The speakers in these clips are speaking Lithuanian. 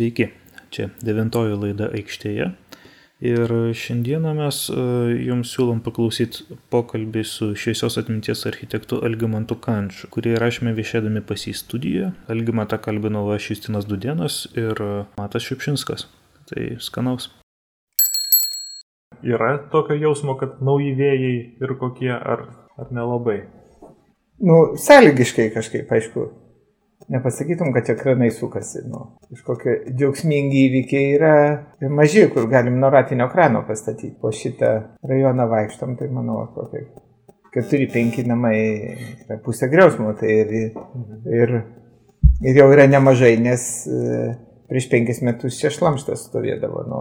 Sveiki, čia devintoji laida aikštėje. Ir šiandieną mes e, jums siūlom paklausyti pokalbį su šviesios atminties architektu Algimantu Kančiu, kurį rašėme viešėdami pas į studiją. Algimantą kalbino aš Justinas Dudienas ir Matas Šiupšinskas. Tai skanaus. Yra tokio jausmo, kad nauji vėjai ir kokie, ar, ar nelabai? Nu, sąlygiškai kažkaip, aišku nepasakytum, kad čia kranai sukasi. Nu, kažkokie džiaugsmingi įvykiai yra maži, kur galim nuo ratinio krano pastatyti. Po šitą rajoną vaikštom, tai manau, kokie keturi, penki namai yra pusė griausmo. Tai ir, ir, ir jau yra nemažai, nes e, prieš penkis metus čia šlamštas stovėdavo. Nu,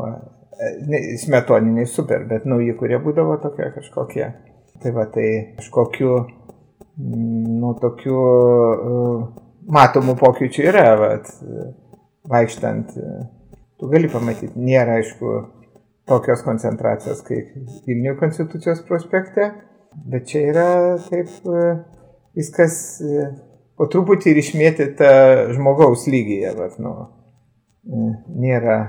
e, smetoniniai super, bet nauji, kurie būdavo tokie kažkokie. Tai va, tai kažkokiu, nu, tokiu uh, matomų pokyčių yra, vat, vaikštant, tu gali pamatyti, nėra aišku tokios koncentracijos kaip Vilnių konstitucijos prospekte, bet čia yra taip viskas po truputį ir išmėtyta žmogaus lygyje, vat, nu, nėra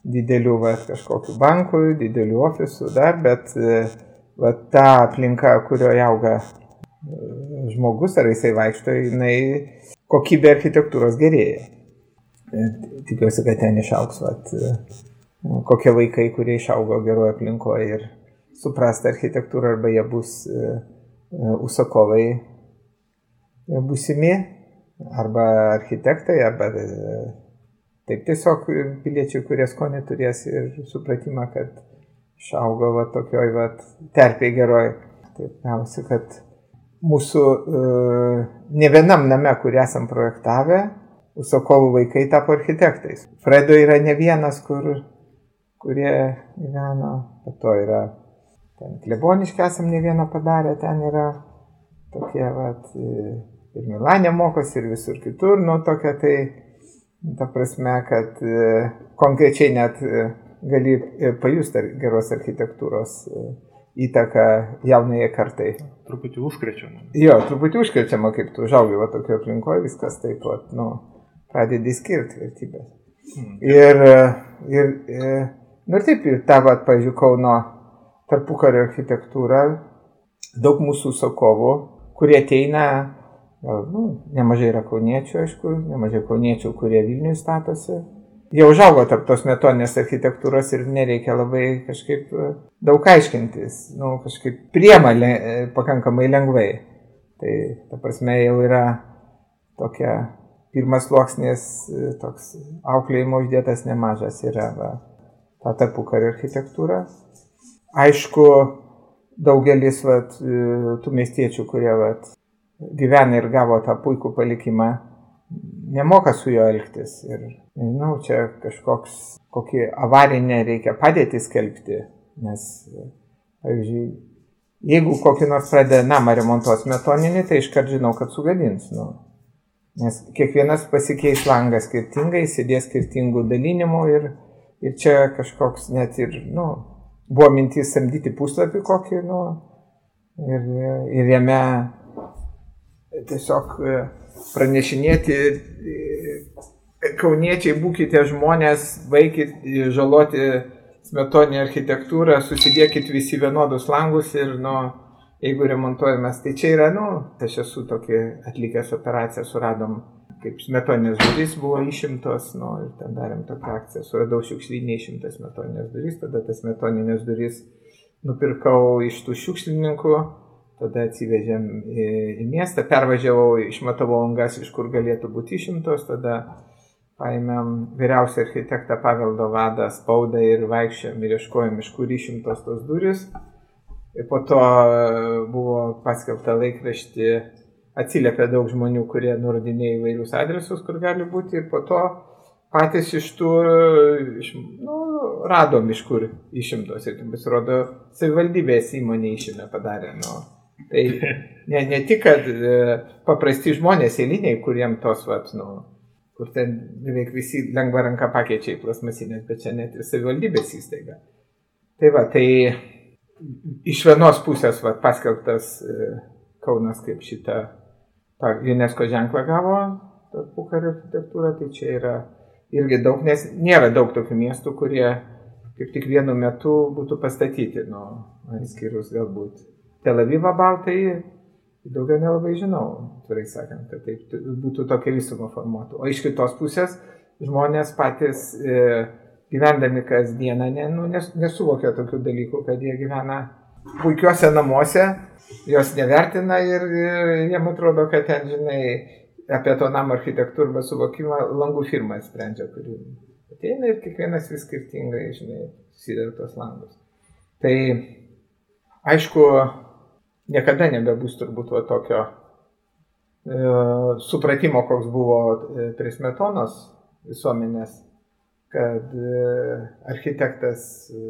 didelių vat, kažkokių bankų, didelių ofisų dar, bet vat, ta aplinka, kurioje auga žmogus, ar jisai vaikšto, jinai kokybė architektūros gerėja. Tikiuosi, kad ten išauks vat, kokie vaikai, kurie išaugo geroje aplinkoje ir suprast architektūrą, arba jie bus užsakovai būsimi, arba architektai, arba taip tiesiog piliečiai, kurie skonį turės ir supratimą, kad išaugo va tokioj va terpėje geroj. Taip gavosi, kad mūsų e, ne vienam name, kurį esam projektavę, užsakovų vaikai tapo architektais. Fredo yra ne vienas, kur, kurie gyveno, po to yra ten kleboniškai esam ne vieną padarę, ten yra tokie, vat, ir Milanė mokosi, ir visur kitur, nu tokia tai, ta prasme, kad e, konkrečiai net e, gali pajusti geros architektūros įtaką jaunai kartai. Truputį užkrečiama. Jo, truputį užkrečiama, kaip tu užaugai va tokio aplinkoje, viskas taip pat, nu, pradedi skirti vertybės. Hmm. Ir, ir, ir, nu ir taip, ir ta, va, pažiūrėjau, Kauno tarpukario architektūra, daug mūsų sakovų, kurie ateina, nu, nemažai yra kauniečių, aišku, nemažai kauniečių, kurie Vilniui statosi, jie užaugo tarp tos metoninės architektūros ir nereikia labai kažkaip e, daug aiškintis, nu, kažkaip priema le, e, pakankamai lengvai. Tai ta prasme jau yra tokia pirmas sluoksnis, e, toks auklėjimo uždėtas nemažas yra va, ta tarpukario architektūra. Aišku, daugelis vat, tų miestiečių, kurie vat, gyvena ir gavo tą puikų palikimą, nemoka su juo elgtis. Ir, nežinau, čia kažkoks, kokį avarinę reikia padėti skelbti, nes, pavyzdžiui, jeigu kokį nors pradeda namą remontuoti metoninį, tai iškart žinau, kad sugadins. Nu. Nes kiekvienas pasikeis langą skirtingai, sėdės skirtingų dalinimų ir, ir čia kažkoks net ir, nu, buvo mintis samdyti puslapį kokį, nu, ir, ir jame tiesiog pranešinėti kauniečiai, būkite žmonės, vaikit žaloti smetoninę architektūrą, susidėkit visi vienodus langus ir, nu, jeigu remontuojamės, tai čia yra, nu, aš esu tokį atlikęs operaciją, suradom, kaip smetoninės durys buvo išimtos, nu, ir ten darėm tokią akciją, suradau šiukšlinį išimtas smetoninės durys, tada tas smetoninės durys nupirkau iš tų šiukšlininkų tada atsivežėm į, į miestą, pervažiavau, išmatavau angas, iš kur galėtų būti išimtos, tada paėmėm vyriausią architektą paveldo vadą spaudą ir vaikščiojom ir ieškojom, iš kur išimtos tos duris. Ir po to e, buvo paskelbta laikraštį, atsiliepė daug žmonių, kurie nurodinėjo įvairius adresus, kur gali būti. Ir po to patys iš tų, iš, nu, radom iš kur išimtos. Ir pasirodo, savivaldybės įmonė išėmė padarė. Nu, Tai ne, ne tik, kad e, paprasti žmonės eiliniai, kuriem tos, vat, nu, kur ten beveik visi lengva ranka pakeičia į plasmasinės, bet čia net ir savivaldybės įstaiga. Tai va, tai iš vienos pusės vat, paskelbtas e, Kaunas kaip šitą UNESCO ženklą gavo, tarpukario architektūra, tai čia yra irgi daug, nes nėra daug tokių miestų, kurie kaip tik vienu metu būtų pastatyti, nu, išskyrus galbūt Tel Avivą baltai, daugiau nelabai žinau, tvirai sakant, kad taip būtų tokia visuma formuotų. O iš kitos pusės žmonės patys e, gyvendami kasdieną ne, nu, nes, nesuvokia tokių dalykų, kad jie gyvena puikiuose namuose, jos nevertina ir, ir jiem atrodo, kad ten, žinai, apie to namo architektūrą suvokimą langų firma sprendžia, kuri ateina ir kiekvienas vis skirtingai, žinai, susideda tos langus. Tai aišku, niekada nebebus turbūt va, tokio e, supratimo, koks buvo e, prie smetonos visuomenės, kad e, architektas e,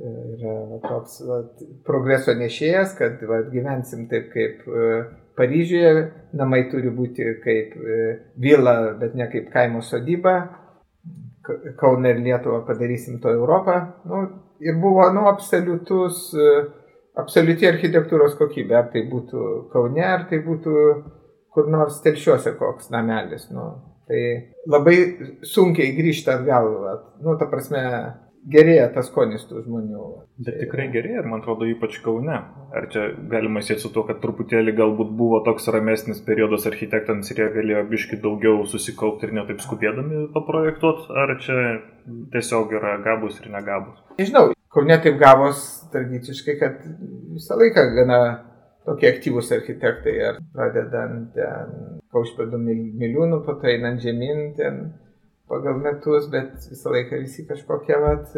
yra va, toks va, progreso nešėjas, kad va, gyvensim taip kaip e, Paryžiuje namai turi būti kaip e, vila, bet ne kaip kaimo sodyba. Kauną ir Lietuvą padarysim to Europą. Nu, ir buvo nu, absoliutus, e, absoliuti architektūros kokybė. Ar tai būtų Kaune, ar tai būtų kur nors telšiuose koks namelis. Nu, tai labai sunkiai grįžti atgal. Nu, ta prasme, gerėja tas skonis tų žmonių. Bet tikrai gerėja ir man atrodo ypač Kaune. Ar čia galima sėti su to, kad truputėlį galbūt buvo toks ramesnis periodas architektams ir jie galėjo biški daugiau susikaupti ir netaip skubėdami paprojektuoti, ar čia tiesiog yra gabus ir negabus? Nežinau, Kaune taip gavos tradiciškai, kad visą laiką gana tokie aktyvūs architektai, ar pradedant ten Kaušpėdų miliūnų, po to einant žemyn, ten pagal metus, bet visą laiką visi kažkokie, vat,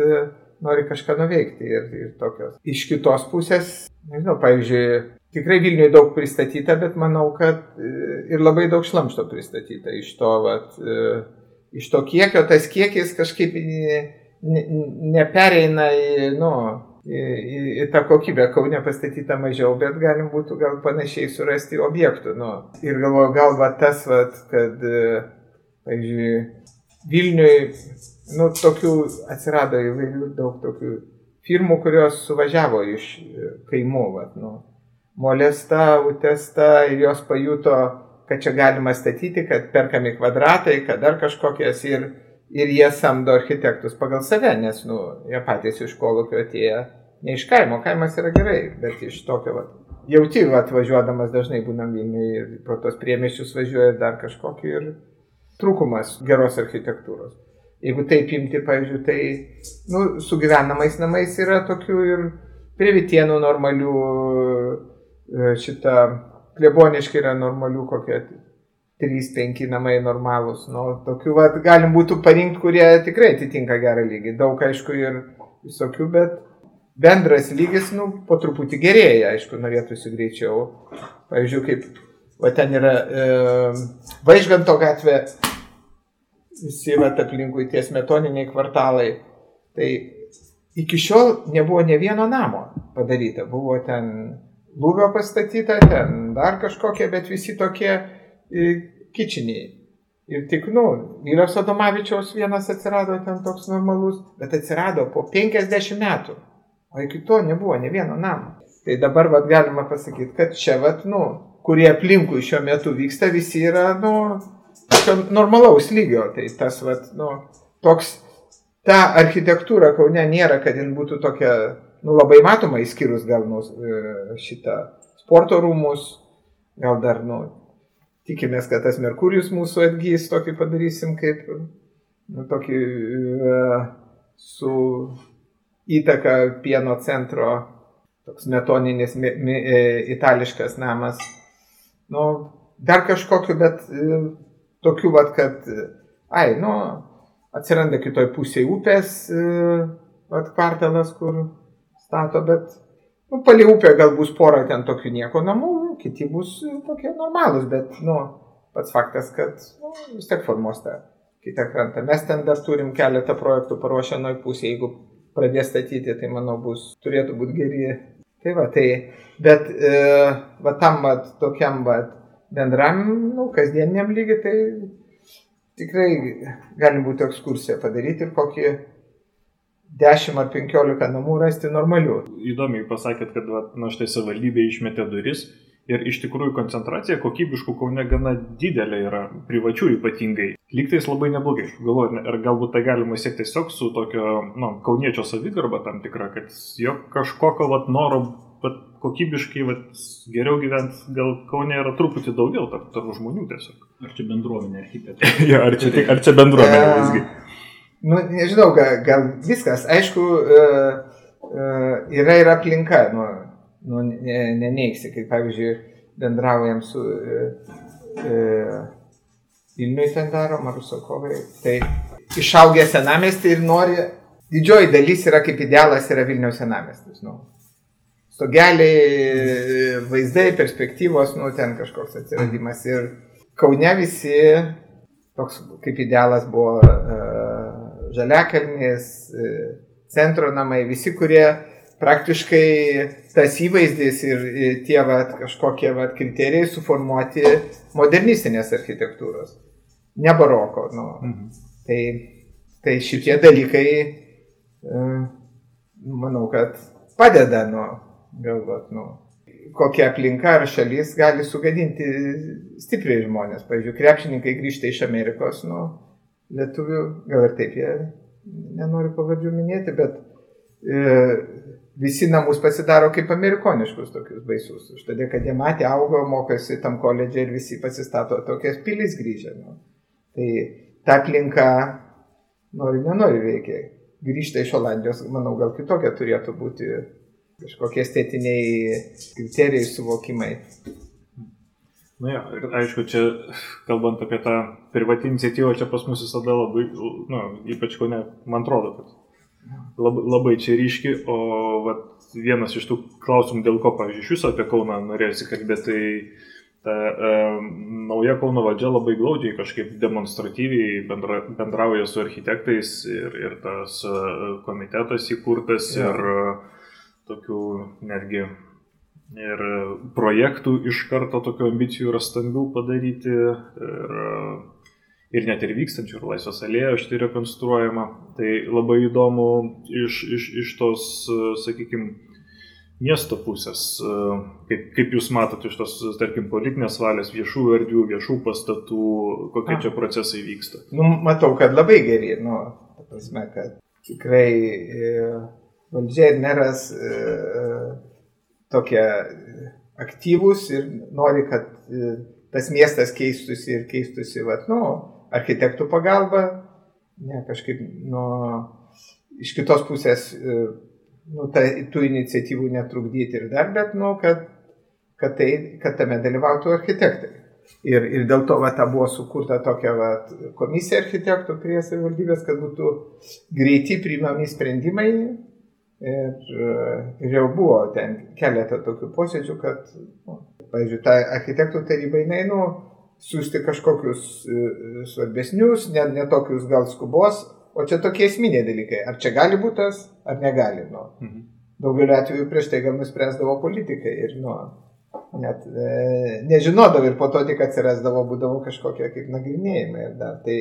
nori kažką nuveikti ir, ir tokios. Iš kitos pusės, nežinau, pavyzdžiui, tikrai Vilniuje daug pristatyta, bet manau, kad e, ir labai daug šlamšto pristatyta iš to, vat, e, iš to kiekio, tas kiekis kažkaip nepereina į, nu, į, į, į tą kokybę, kaunė pastatyta mažiau, bet galim būtų gal panašiai surasti objektų. Nu. Ir galvoju, gal va tas, va, kad, e, pavyzdžiui, Vilniui, nu, tokių atsirado įvairių daug tokių firmų, kurios suvažiavo iš e, kaimų, vat, nu, molesta, utesta ir jos pajuto, kad čia galima statyti, kad perkami kvadratai, kad dar kažkokias ir, ir jie samdo architektus pagal save, nes, nu, jie patys iš kolokio atėję, ne iš kaimo, kaimas yra gerai, bet iš tokio, vat, jauti, atvažiuodamas dažnai būnam Vilniuje ir pro tos priemiščius važiuoja dar kažkokį ir trūkumas geros architektūros. Jeigu taip imti, pavyzdžiui, tai nu, su gyvenamais namais yra tokių ir prie Vitienų normalių, e, šitą kleboniškai yra normalių kokie 3-5 namai normalūs. Nu, tokių vat, galim būtų parinkti, kurie tikrai atitinka gerą lygį. Daug, aišku, ir visokių, bet bendras lygis, nu, po truputį gerėja, aišku, norėtųsi greičiau. Pavyzdžiui, kaip O ten yra e, Vaižganto gatvė, visi vat aplinkui tie smetoniniai kvartalai. Tai iki šiol nebuvo ne vieno namo padaryta. Buvo ten lūvio pastatyta, ten dar kažkokie, bet visi tokie kičiniai. Ir tik, nu, vyras Adomavičiaus vienas atsirado ten toks normalus, bet atsirado po 50 metų. O iki to nebuvo ne vieno namo. Tai dabar vat, galima pasakyti, kad čia, vat, nu, kurie aplinkui šiuo metu vyksta, visi yra, nu, normalaus lygio. Tai tas, vat, nu, toks, ta architektūra Kaune nėra, kad jin būtų tokia, nu, labai matoma, įskyrus gal nu, e, šitą sporto rūmus, gal dar, nu, tikimės, kad tas Merkurijus mūsų atgys, tokį padarysim kaip, nu, tokį uh, su įtaka pieno centro, toks metoninis, me, me, e, itališkas namas. Nu, dar kažkokiu, bet e, tokiu, vat, kad, ai, nu, atsiranda kitoj pusėje upės, e, vat, kvartalas, kur stato, bet, nu, palei upę gal bus pora ten tokių nieko namų, kiti bus tokie normalūs, bet, nu, pats faktas, kad, nu, vis tiek formuos tą kitą krantą. Mes ten dar turim keletą projektų paruošę nuo pusėje, jeigu pradės statyti, tai manau bus, turėtų būti geri Tai va, tai, bet e, va tam va, tokiam va, bendram, nu, kasdieniniam lygiai, tai tikrai gali būti ekskursija padaryti ir kokį 10 ar 15 namų rasti normalių. Įdomiai pasakėt, kad va, na štai savivaldybė išmetė duris Ir iš tikrųjų koncentracija kokybiškų Kaune gana didelė yra, privačių ypatingai. Lygtais labai neblogai. Galvoju, ar galbūt tai galima siekti tiesiog su tokio, na, nu, kauniečio savigarba tam tikra, kad jo kažkokio vat, noro vat, kokybiškai vat, geriau gyventi, gal Kaune yra truputį daugiau tarp, tarp žmonių tiesiog. Ar čia bendruomenė architektė? ja, ar, čia, ar čia bendruomenė visgi? Nu, nežinau, gal, gal viskas. Aišku, uh, uh, yra ir aplinka. Nu, nu, neneiksi, kaip pavyzdžiui, bendraujam su e, e, Vilniui ten darom, ar Rusakovai, tai išaugę senamestį ir nori, didžioji dalis yra kaip idealas yra Vilniaus senamestis. Nu. Stogeliai, vaizdai, perspektyvos, nu, ten kažkoks atsiradimas. Ir Kaune visi, toks kaip idealas buvo uh, Žaliakalnis, uh, centro namai, visi, kurie praktiškai tas įvaizdis ir tie vat, kažkokie vat, kriterijai suformuoti modernistinės architektūros, ne baroko. Nu. Mhm. Tai, tai šitie dalykai, e, manau, kad padeda nu, galvot, nu, kokia aplinka ar šalis gali sugadinti stipriai žmonės. Pavyzdžiui, krepšininkai grįžta iš Amerikos, nu, lietuvių, gal ir taip jie, nenoriu pavardžių minėti, bet visi namus pasidaro kaip amerikoniškus tokius baisus. Už tada, kad jie matė, augo, mokosi tam koledžiai ir visi pasistato tokias pilis grįžę. Nu. Tai ta aplinka, nori, nenori veikia. Grįžta iš Olandijos, manau, gal kitokia turėtų būti kažkokie estetiniai kriterijai, suvokimai. Na jo, ir aišku, čia kalbant apie tą privatinį iniciatyvą, čia pas mus visada labai, nu, ypač ko ne, man atrodo, kad labai, labai čia ryški, o vat, vienas iš tų klausimų, dėl ko, pavyzdžiui, iš viso apie Kauną norėjusi kalbėti, tai ta e, nauja Kauno valdžia labai glaudžiai kažkaip demonstratyviai bendra, bendrauja su architektais ir, ir tas e, komitetas įkurtas ja. ir e, tokių netgi ir projektų iš karto tokių ambicijų yra stambių padaryti ir ir net ir vykstančių, ir laisvės alėja štai rekonstruojama. Tai labai įdomu iš, iš, iš tos, sakykime, miesto pusės, kaip, kaip jūs matote iš tos, tarkim, politinės valios, viešų erdvių, viešų pastatų, kokie čia procesai vyksta. Nu, matau, kad labai geri, nu, prasme, kad tikrai e, valdžia ir meras e, tokie aktyvūs ir nori, kad e, tas miestas keistųsi ir keistųsi, vat, nu, architektų pagalba, ne kažkaip nuo, iš kitos pusės e, nu, ta, tų iniciatyvų netrukdyti ir dar, bet, nu, kad, kad, tai, kad tame dalyvautų architektai. Ir, ir dėl to va, buvo sukurta tokia va, komisija architektų prie savivaldybės, kad būtų greiti priimami sprendimai. Ir, ir jau buvo ten keletą tokių posėdžių, kad, nu, pavyzdžiui, ta architektų taryba, jinai, nu, siūsti kažkokius e, e, svarbesnius, net netokius gal skubos, o čia tokie esminiai dalykai. Ar čia gali būti tas, ar negali. Nu. Mhm. Daugeliu atveju prieš tai gal nuspręsdavo politikai ir nu, net e, nežinodavo ir po to tik atsirasdavo, būdavo kažkokie kaip nagrinėjimai. Tai,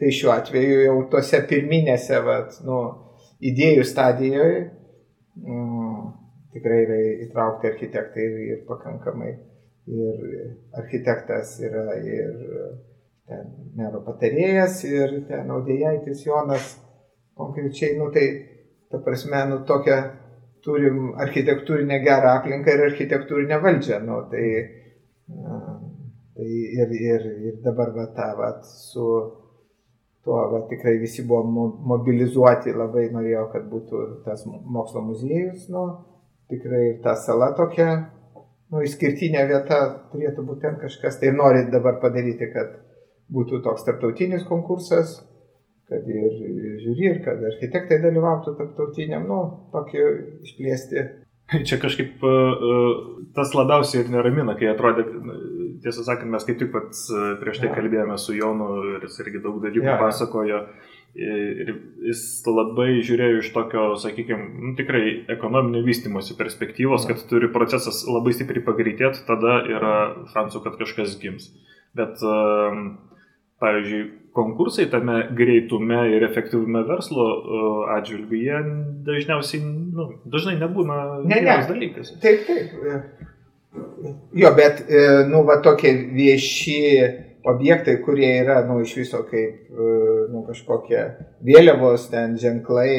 tai šiuo atveju jau tose pirminėse vat, nu, idėjų stadijoje mm, tikrai yra įtraukti architektai ir, ir pakankamai ir architektas yra ir ten mero patarėjas, ir ten audėjaitis Jonas. Konkrečiai, nu tai, ta prasme, nu tokią turim architektūrinę gerą aplinką ir architektūrinę valdžią, nu tai, tai ir, ir, ir dabar va tą va su tuo va tikrai visi buvo mobilizuoti, labai norėjo, kad būtų tas mokslo muziejus, nu tikrai ir ta sala tokia nu, išskirtinė vieta turėtų būti ten kažkas. Tai norit dabar padaryti, kad būtų toks tarptautinis konkursas, kad ir žiūri, ir kad architektai dalyvautų tarptautiniam, nu, tokį išplėsti. Čia kažkaip uh, tas labiausiai ir neramina, kai atrodė, tiesą sakant, mes kaip tik pats prieš tai ja. kalbėjome su Jonu ir jis irgi daug dalykų ja. pasakojo. Ja Ir jis labai žiūrėjo iš tokio, sakykime, nu, tikrai ekonominio vystimosi perspektyvos, kad turi procesas labai stipriai pagreitėti, tada yra šansų, kad kažkas gims. Bet, ehm, pavyzdžiui, konkursai tame greitume ir efektyvume verslo e, atžvilgiu, jie dažniausiai, nu, dažnai nebūna ne, ne. dalykas. Taip, taip. Jo, bet, e, nu, va tokie vieši objektai, kurie yra, nu, iš viso kaip, e, nu, kažkokie vėliavos ten ženklai,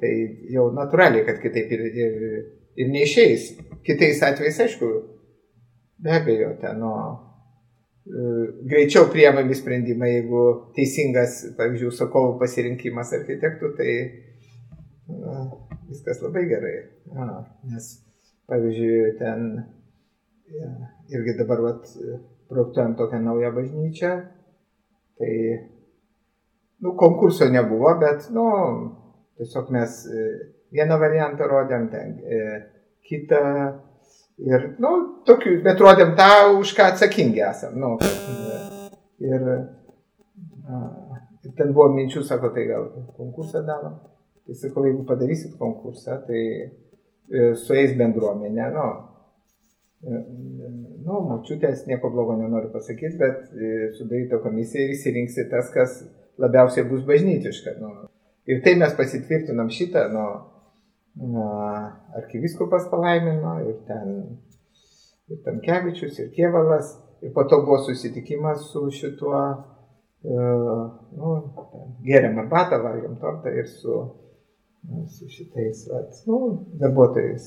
tai jau natūraliai, kad kitaip ir, ir, ir neišeis. Kitais atvejais, aišku, be abejo, ten, nu, greičiau priemami sprendimai, jeigu teisingas, pavyzdžiui, užsakovų pasirinkimas architektų, tai na, viskas labai gerai. Ja, nes, pavyzdžiui, ten ja, irgi dabar vat, projektuojam tokią naują bažnyčią, tai nu, konkurso nebuvo, bet nu, tiesiog mes vieną variantą rodėm, ten kitą Ir, nu, tokių, bet rodėm tą, už ką atsakingi esam. Nu, ir, a, ten buvo minčių, sako, tai gal konkursą darom. Tai sakau, jeigu padarysit konkursą, tai e, sueis bendruomenė, nu, e, nu, mačiutės nieko blogo nenoriu pasakyti, bet e, sudaryto komisiją ir įsirinksit tas, kas labiausiai bus bažnytiška. Nu. Ir tai mes pasitvirtinam šitą, nu, arkiviskupas palaimino ir ten ir Tamkevičius, ir Kievalas. Ir po to buvo susitikimas su šituo, uh, nu, geriam arbatą, valgiam tortą ir su, nu, su šitais, at, nu, darbuotojais,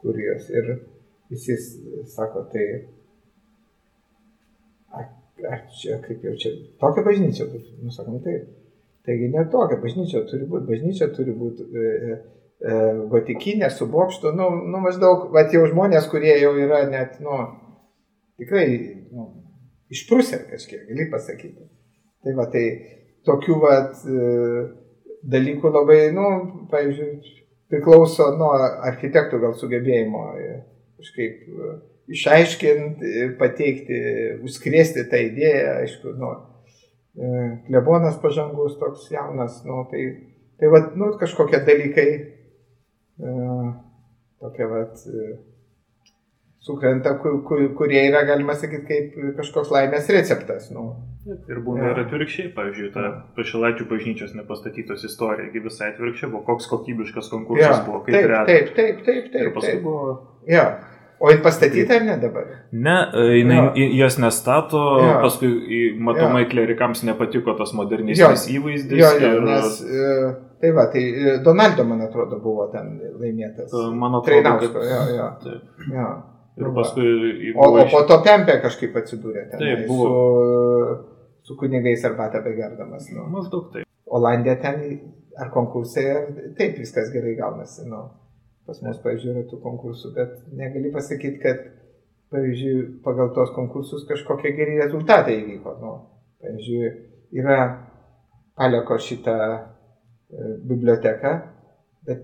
kurijos. Ir visi sako, tai ar čia kaip jau čia tokia bažnyčia bus, nu sakom taip. Taigi ne tokia bažnyčia turi būti, bažnyčia turi būti e, E, gotikinė su bokštu, nu, nu maždaug, va jau žmonės, kurie jau yra net, nu, tikrai, nu, išprusę kažkiek, gali pasakyti. Tai va, tai tokių, va, e, dalykų labai, nu, pavyzdžiui, priklauso nuo architektų gal sugebėjimo e, kažkaip išaiškinti, pateikti, užskrėsti tą idėją, aišku, nu, klebonas pažangus toks jaunas, nu, tai, tai va, nu, kažkokie dalykai tokia vat, sukrenta, kur, kur, kurie yra, galima sakyti, kaip kažkoks laimės receptas. Nu. Ir būna ja. ir atvirkščiai, pavyzdžiui, ta pašilaičių bažnyčios nepastatytos istorija, visai atvirkščiai buvo, koks kokybiškas konkursas ja. buvo, kaip taip, reta. Taip, taip, taip, taip. Ir paskui taip. buvo. Ja. O jin pastatyta ar ne dabar? Ne, jinai ja. jas nestato, ja. paskui matomai ja. klerikams nepatiko tas modernistinis įvaizdis. Ja, ja, ir... nes, uh, Tai va, tai e, Donaldo, man atrodo, buvo ten laimėtas. E, man atrodo, kad... jo, jo. Taip. jo. Ir nu paskui... O, o po to Pempė kažkaip atsidūrė ten. Taip, buvo. Su, su kunigais arbatą begerdamas. Nu. Maždaug taip. Olandija ten ar konkursai, taip viskas gerai gaunasi. Nu. Pas mus, pavyzdžiui, yra tų konkursų, bet negali pasakyti, kad, pavyzdžiui, pagal tos konkursus kažkokie geri rezultatai įvyko. Nu. Pavyzdžiui, yra Paleko šitą biblioteką, bet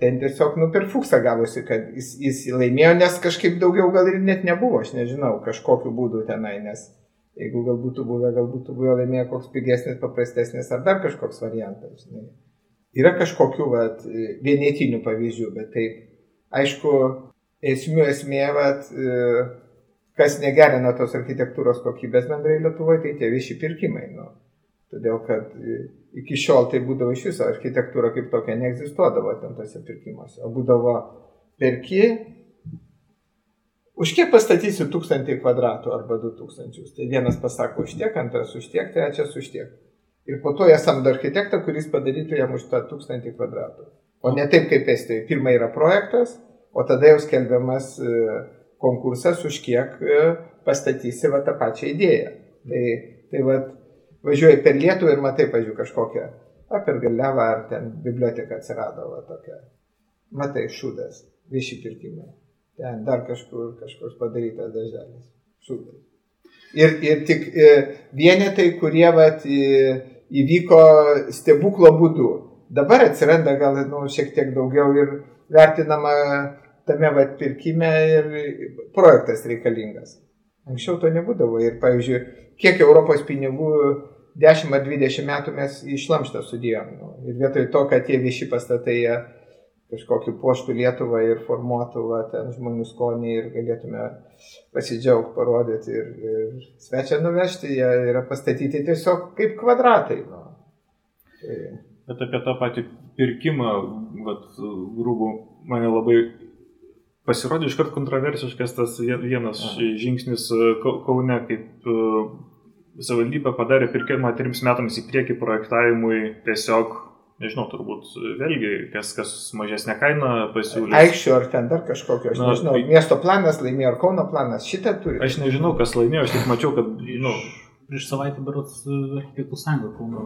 ten tiesiog nu per fuksą gavosi, kad jis, jis laimėjo, nes kažkaip daugiau gal ir net nebuvo, aš nežinau, kažkokiu būdu tenai, nes jeigu gal būtų buvę, gal būtų buvę laimėję koks pigesnis, paprastesnis ar dar kažkoks variantas. Žinai. Yra kažkokių vat, vienetinių pavyzdžių, bet taip, aišku, esmių esmė, vat, kas negerina tos architektūros kokybės bendrai Lietuvoje, tai tie vieši pirkimai. Nu. Todėl, kad iki šiol tai būdavo iš viso architektūra kaip tokia neegzistuodavo ten tose pirkimuose, o būdavo perki, už kiek pastatysiu tūkstantį kvadratų arba du tūkstančius. Tai vienas pasako už tiek, antras už tiek, trečias už tiek. Ir po to jie samdo architektą, kuris padarytų jam už tą tūkstantį kvadratų. O ne taip kaip Estijoje. Pirma yra projektas, o tada jau skelbiamas e, konkursas, už kiek e, pastatysi va tą pačią idėją. Tai, tai va, važiuoji per Lietuvą ir matai, pažiūrėjau, kažkokią, ar per Galevą, ar ten biblioteka atsirado va, tokia. Matai, šūdas, vieši pirkimai. Ten dar kažkur kažkoks padarytas darželis. Šūdas. Ir, ir tik e, vienetai, kurie vat, įvyko stebuklo būdu. Dabar atsiranda gal nu, šiek tiek daugiau ir vertinama tame vat, pirkime ir projektas reikalingas. Anksčiau to nebūdavo. Ir, pavyzdžiui, kiek Europos pinigų 10 ar 20 metų mes išlamštą sudėjom. Nu, ir vietoj to, kad tie vieši pastatai kažkokį poštų Lietuvą ir formuotų va, ten žmonių skonį ir galėtume pasidžiaugti, parodyti ir, ir svečią nuvežti, jie yra pastatyti tiesiog kaip kvadratai. Nu. Tai... Bet apie tą patį pirkimą, vat, grūbų, mane labai Pasirodė iškart kontroversiškas tas vienas žingsnis e, Kaune, kaip e, savivaldybė padarė pirkimą trims metams į priekį projektavimui tiesiog, nežinau, turbūt vėlgi, kas, kas mažesnė kaina pasiūlė. Aikščių ar ten dar kažkokio, aš Na, nežinau, tai... miesto planas laimėjo ar Kauno planas, šitą turi. Aš nežinau, kas laimėjo, aš tik mačiau, kad, žinau. Prieš savaitę berots architektų sąjunga Kauno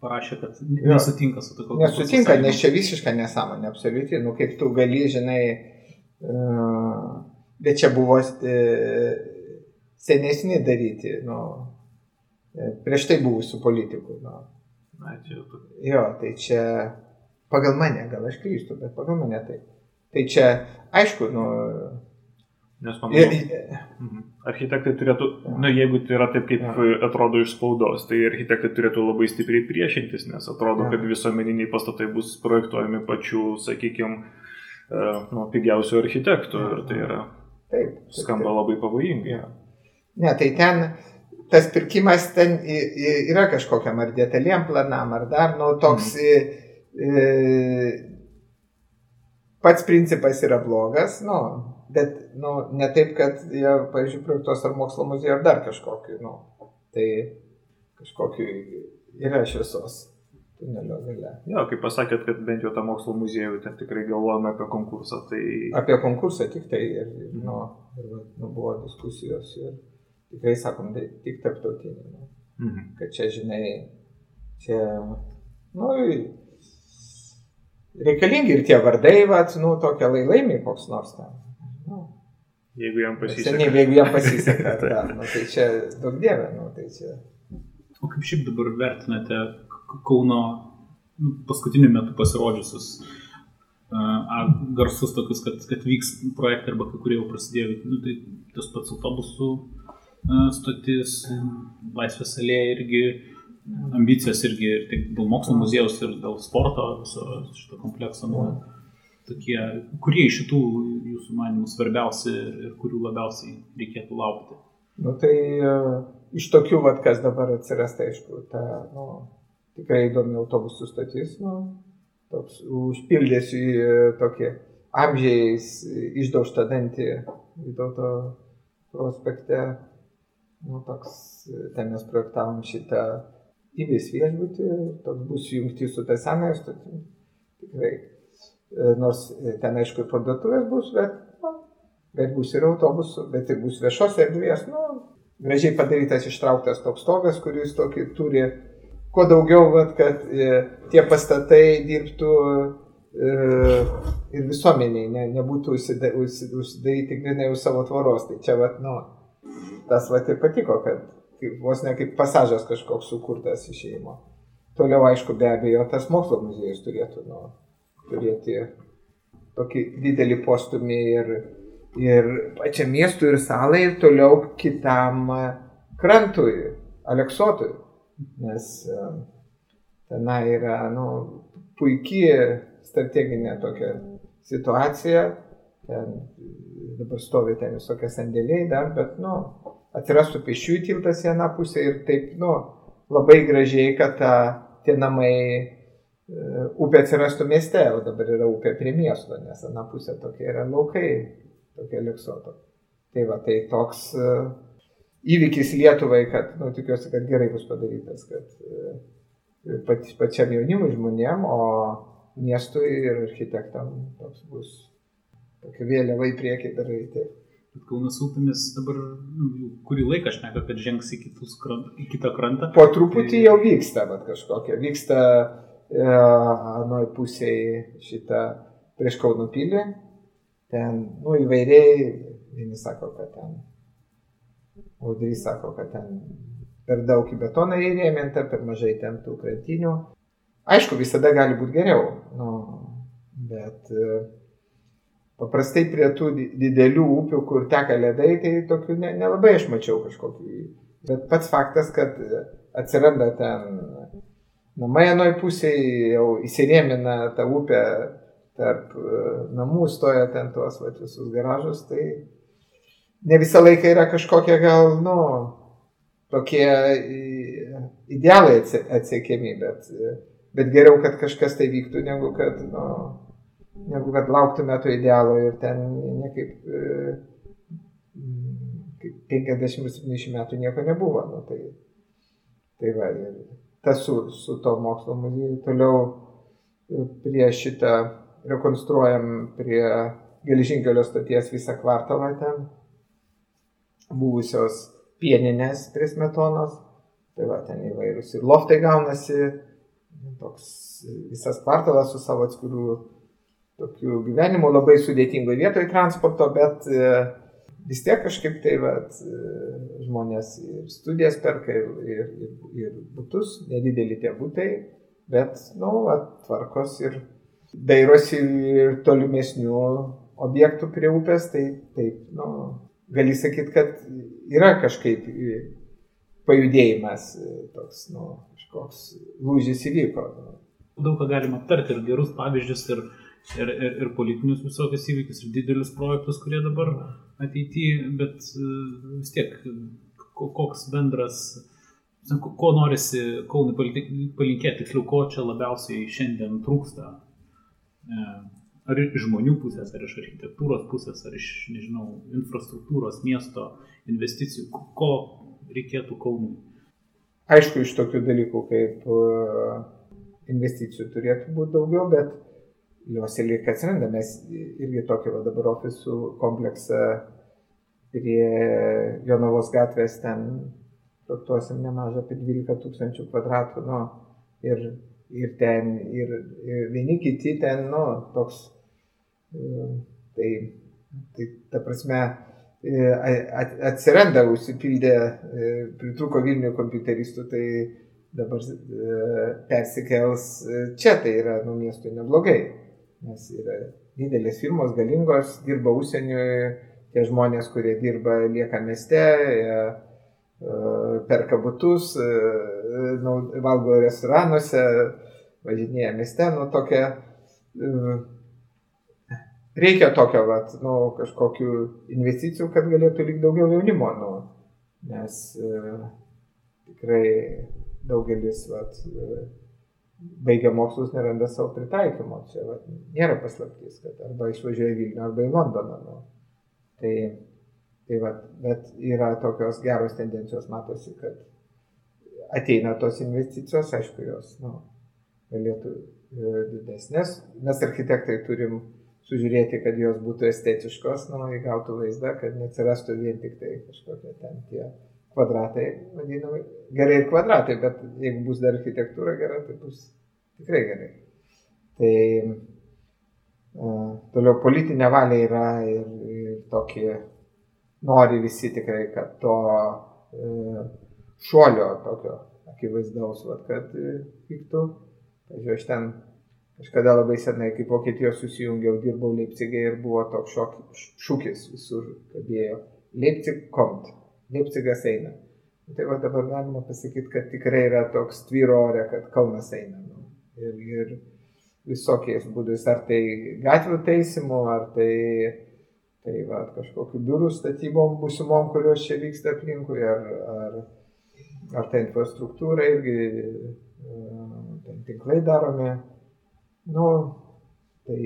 parašė, kad nesutinka su tokiu. Nesutinka, nes čia visiška nesąmonė, absoliučiai. Nu, kaip tu gali, žinai, uh, bet čia buvo uh, senesni daryti, nu, e, prieš tai buvusių politikų. Nu. Na, čia jau. Jo, tai čia pagal mane, gal aš klystu, bet pagal mane tai. Tai čia, aišku, nu, Nes manau, ir, mhm. architektai turėtų, na, nu, jeigu tai yra taip, kaip ja. atrodo iš spaudos, tai architektai turėtų labai stipriai priešintis, nes atrodo, ja. kad visuomeniniai pastatai bus projektuojami pačių, sakykime, nu, pigiausių architektų ja. ir tai yra, taip, taip, skamba taip. labai pavojingai. Ja. Ne, tai ten tas pirkimas ten yra kažkokiam ar detaliem planam, ar dar, nu, toks, mm. e, pats principas yra blogas, nu, bet nu, ne taip, kad jie, pavyzdžiui, projektuos ar mokslo muziejų ar dar kažkokį, nu, tai kažkokį yra šviesos tunelio gale. Jo, kaip pasakėt, kad bent jau tą mokslo muziejų ten tikrai galvojame apie konkursą, tai... Apie konkursą tik tai ir, nu, ir nu, buvo diskusijos ir tikrai sakom, tai tik tarptautinį, nu, mhm. kad čia, žinai, čia, nu, reikalingi ir tie vardai, va, nu, tokie laimai koks nors ten. Jeigu jam pasiseka. Seniai, jeigu jam pasiseka. da, nu, tai čia daug dievė, nu, tai čia. O kaip šiaip dabar vertinate Kauno nu, paskutiniu metu pasirodžiusius uh, garsus tokius, kad, kad vyks projektai arba kai kurie jau prasidėjo, nu, tai tas pats autobusų stotis, Laisvės alėja irgi, ambicijos irgi ir tik dėl mokslo muziejaus ir dėl sporto viso šito komplekso. Nu, tokie, kurie iš šitų jūsų manimų svarbiausi ir kurių labiausiai reikėtų laukti? Nu, tai iš tokių, vat, kas dabar atsiras, tai aišku, ta nu, tikrai įdomi autobusų stotis, nu, toks užpildėsiu į tokį amžiais išdaužtą dantį Vytauto prospekte. Nu, toks, ten mes projektavom šitą įvės viešbutį, toks bus jungti su ta senąją stotimi. Tikrai E, nors e, ten aišku ir parduotuvės bus, bet, nu, bet bus ir autobusų, bet ir bus viešos erdvės, nu, gražiai padarytas ištrauktas toks stogas, kuris tokį turi kuo daugiau, vat, kad e, tie pastatai dirbtų e, ir visuomeniai, ne, nebūtų užsidaryti grinai už savo tvoros. Tai čia, vat, nu, tas vat ir patiko, kad kaip, vos ne kaip pasažas kažkoks sukurtas išėjimo. Toliau, aišku, be abejo, tas mokslo muziejus turėtų nu, turėti tokį didelį postumį ir, ir pačiam miestui ir salai ir toliau kitam krantui, Aleksotui. Nes e, tenai yra nu, puikiai strateginė tokia situacija. Ten dabar stovi ten visokie sandėliai dar, bet nu, atsirastų pešiųjų tiltas į vieną pusę ir taip nu, labai gražiai, kad ta, tie namai upė atsirastų mieste, o dabar yra upė prie miesto, nes ana pusė tokia yra laukai, tokia liksoto. Tai va, tai toks uh, įvykis Lietuvai, kad, nu, tikiuosi, kad gerai bus padarytas, kad pat, pačiam jaunimui žmonėm, o miestui ir architektam toks bus tokia vėliava į priekį darai. Tai. Bet Kaunas upėmis dabar nu, kurį laiką šneka, kad žengs į, krant, į kitą krantą. Po truputį tai... jau vyksta, bet kažkokia. Vyksta E, anoj pusėje šitą prieš Kauno pilį. Ten, nu, įvairiai, vieni sako, kad ten, audrys sako, kad ten per daug į betoną įrėminta, per mažai ten tų krantinių. Aišku, visada gali būti geriau, nu, bet e, paprastai prie tų didelių upių, kur teka ledai, tai tokių ne, nelabai aš mačiau kažkokį. Bet pats faktas, kad atsiranda ten namai anoj pusėje jau įsirėmina tą upę tarp e, namų, stoja ten tuos va, visus garažus, tai ne visą laiką yra kažkokie gal, nu, tokie idealai atsiekiami, bet, bet geriau, kad kažkas tai vyktų, negu kad, nu, negu kad lauktume to idealo ir ten niekaip e, kaip 50-70 metų nieko nebuvo. Nu, tai, tai va, ir tas su, su to mokslo muzieju toliau prie šitą rekonstruojam prie geležinkelio stoties visą kvartalą ten, buvusios pieninės prie smetonos. Tai va, ten įvairūs ir loftai gaunasi, toks visas kvartalas su savo atskirų tokių gyvenimų labai sudėtingoje vietoje transporto, bet e, vis tiek kažkaip tai vat, e, žmonės ir studijas perka, ir, ir, ir, ir būtus, nedideli tie būtai, bet, nu, vat, tvarkos ir dairosi ir tolimesnių objektų prie upės, tai taip, nu, gali sakyti, kad yra kažkaip pajudėjimas toks, nu, kažkoks lūžis įvyko. Daug ką galima aptarti ir gerus pavyzdžius, ir, ir, ir, ir politinius visokius įvykius, ir didelius projektus, kurie dabar ateityje, bet e, vis tiek koks bendras, ko norisi Kaunui palinkėti, tiksliau, ko čia labiausiai šiandien trūksta. E, ar iš žmonių pusės, ar iš architektūros pusės, ar iš, nežinau, infrastruktūros, miesto investicijų, ko reikėtų Kaunui? Aišku, iš tokių dalykų kaip e, investicijų turėtų būti daugiau, bet jos ir lyg atsiranda. Mes irgi tokį va, dabar ofisų kompleksą prie Jonavos gatvės ten projektuosim nemažą apie 12 tūkstančių kvadratų. Nu, ir, ir ten, ir, ir vieni kiti ten, nu, toks, e, tai, tai ta prasme, e, atsiranda, užsipildė, e, pritruko Vilnių kompiuteristų, tai dabar persikels čia, tai yra, nu, miestui neblogai nes yra didelės firmos, galingos, dirba užsienioje, tie žmonės, kurie dirba, lieka mieste, uh, perka uh, nu, valgo restoranuose, važinėja mieste, nu tokia, uh, reikia tokio, vat, nu, kažkokių investicijų, kad galėtų likti daugiau jaunimo, nu, nes tikrai daugelis, vat, baigia mokslus neranda savo pritaikymo. Čia va, nėra paslaptis, kad arba išvažiuoja Vilnių, arba į Londoną. Nu. Tai, tai va, bet yra tokios geros tendencijos, matosi, kad ateina tos investicijos, aišku, jos nu, galėtų e, didesnės. Mes architektai turim sužiūrėti, kad jos būtų estetiškos, nu, įgautų vaizdą, kad neatsirastų vien tik tai kažkokie ten tie kvadratai, vadinamai. Gerai ir kvadratai, bet jeigu bus dar architektūra gera, tai bus tikrai gerai. Tai uh, toliau politinė valia yra ir, ir tokie nori visi tikrai, kad to uh, šuolio tokio akivaizdaus, vat, kad vyktų. Pavyzdžiui, aš ten kažkada labai senai, kai Vokietijos susijungiau, dirbau Leipzigė ir buvo toks šūkis visur kabėjo. Leipzig kommt. Leipzigas eina. Tai va dabar galima pasakyti, kad tikrai yra toks tvyro ore, kad Kaunas eina. Nu. Ir, ir visokiais būdais, ar tai gatvių teisimu, ar tai, tai va, kažkokiu biurų statybom būsimom, kurios čia vyksta aplinkui, ar, ar, ar tai infrastruktūra irgi, ten tinklai daromi. Nu, tai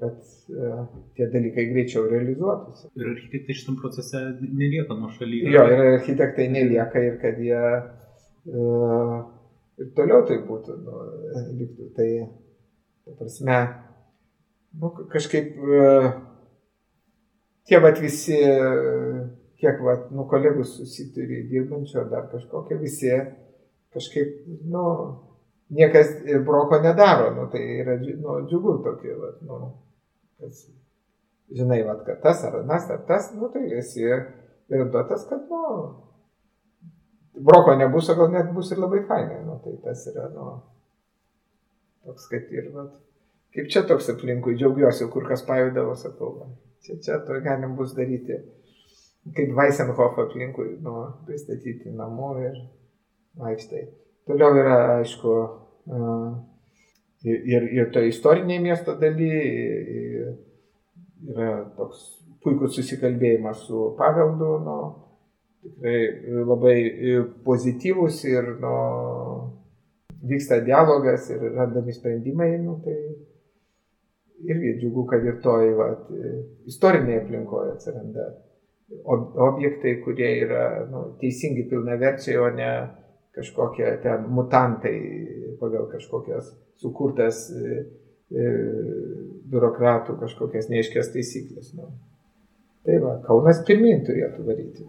kad uh, tie dalykai greičiau realizuotųsi. Ir architektai šitam procese nelieka nuo šalyje. Jo, ir architektai nelieka ir kad jie uh, ir toliau tai būtų, nu, liktų. Tai, ta prasme, nu, kažkaip uh, tie vat visi, kiek vat, nu, kolegų susituri dirbančių ar dar kažkokie, visi kažkaip, nu, niekas broko nedaro, nu, tai yra nu, džiugu tokie, vat, nu, kad žinai, vat, kad tas ar anas ar tas, nu tai esi orientuotas, kad, nu, broko nebus, o gal net bus ir labai fainai, nu tai tas yra, nu, toks kaip ir, vat, kaip čia toks aplinkui, džiaugiuosi, kur kas pajudavo, sakau, va, čia, čia to galim bus daryti, kaip Weisenhof aplinkui, nu, pristatyti namo ir vaikštai. Toliau yra, aišku, uh, ir, ir to istoriniai miesto daly yra toks puikus susikalbėjimas su paveldu, nu, tikrai labai pozityvus ir nu, vyksta dialogas ir randami sprendimai, nu, tai irgi džiugu, kad ir toj va, istorinėje aplinkoje atsiranda ob objektai, kurie yra nu, teisingi pilnaverčiai, o ne kažkokie ten mutantai pagal kažkokias sukurtas e, e, biurokratų kažkokias neiškias taisyklės. Nu. Tai va, Kaunas pirmin turėtų varyti.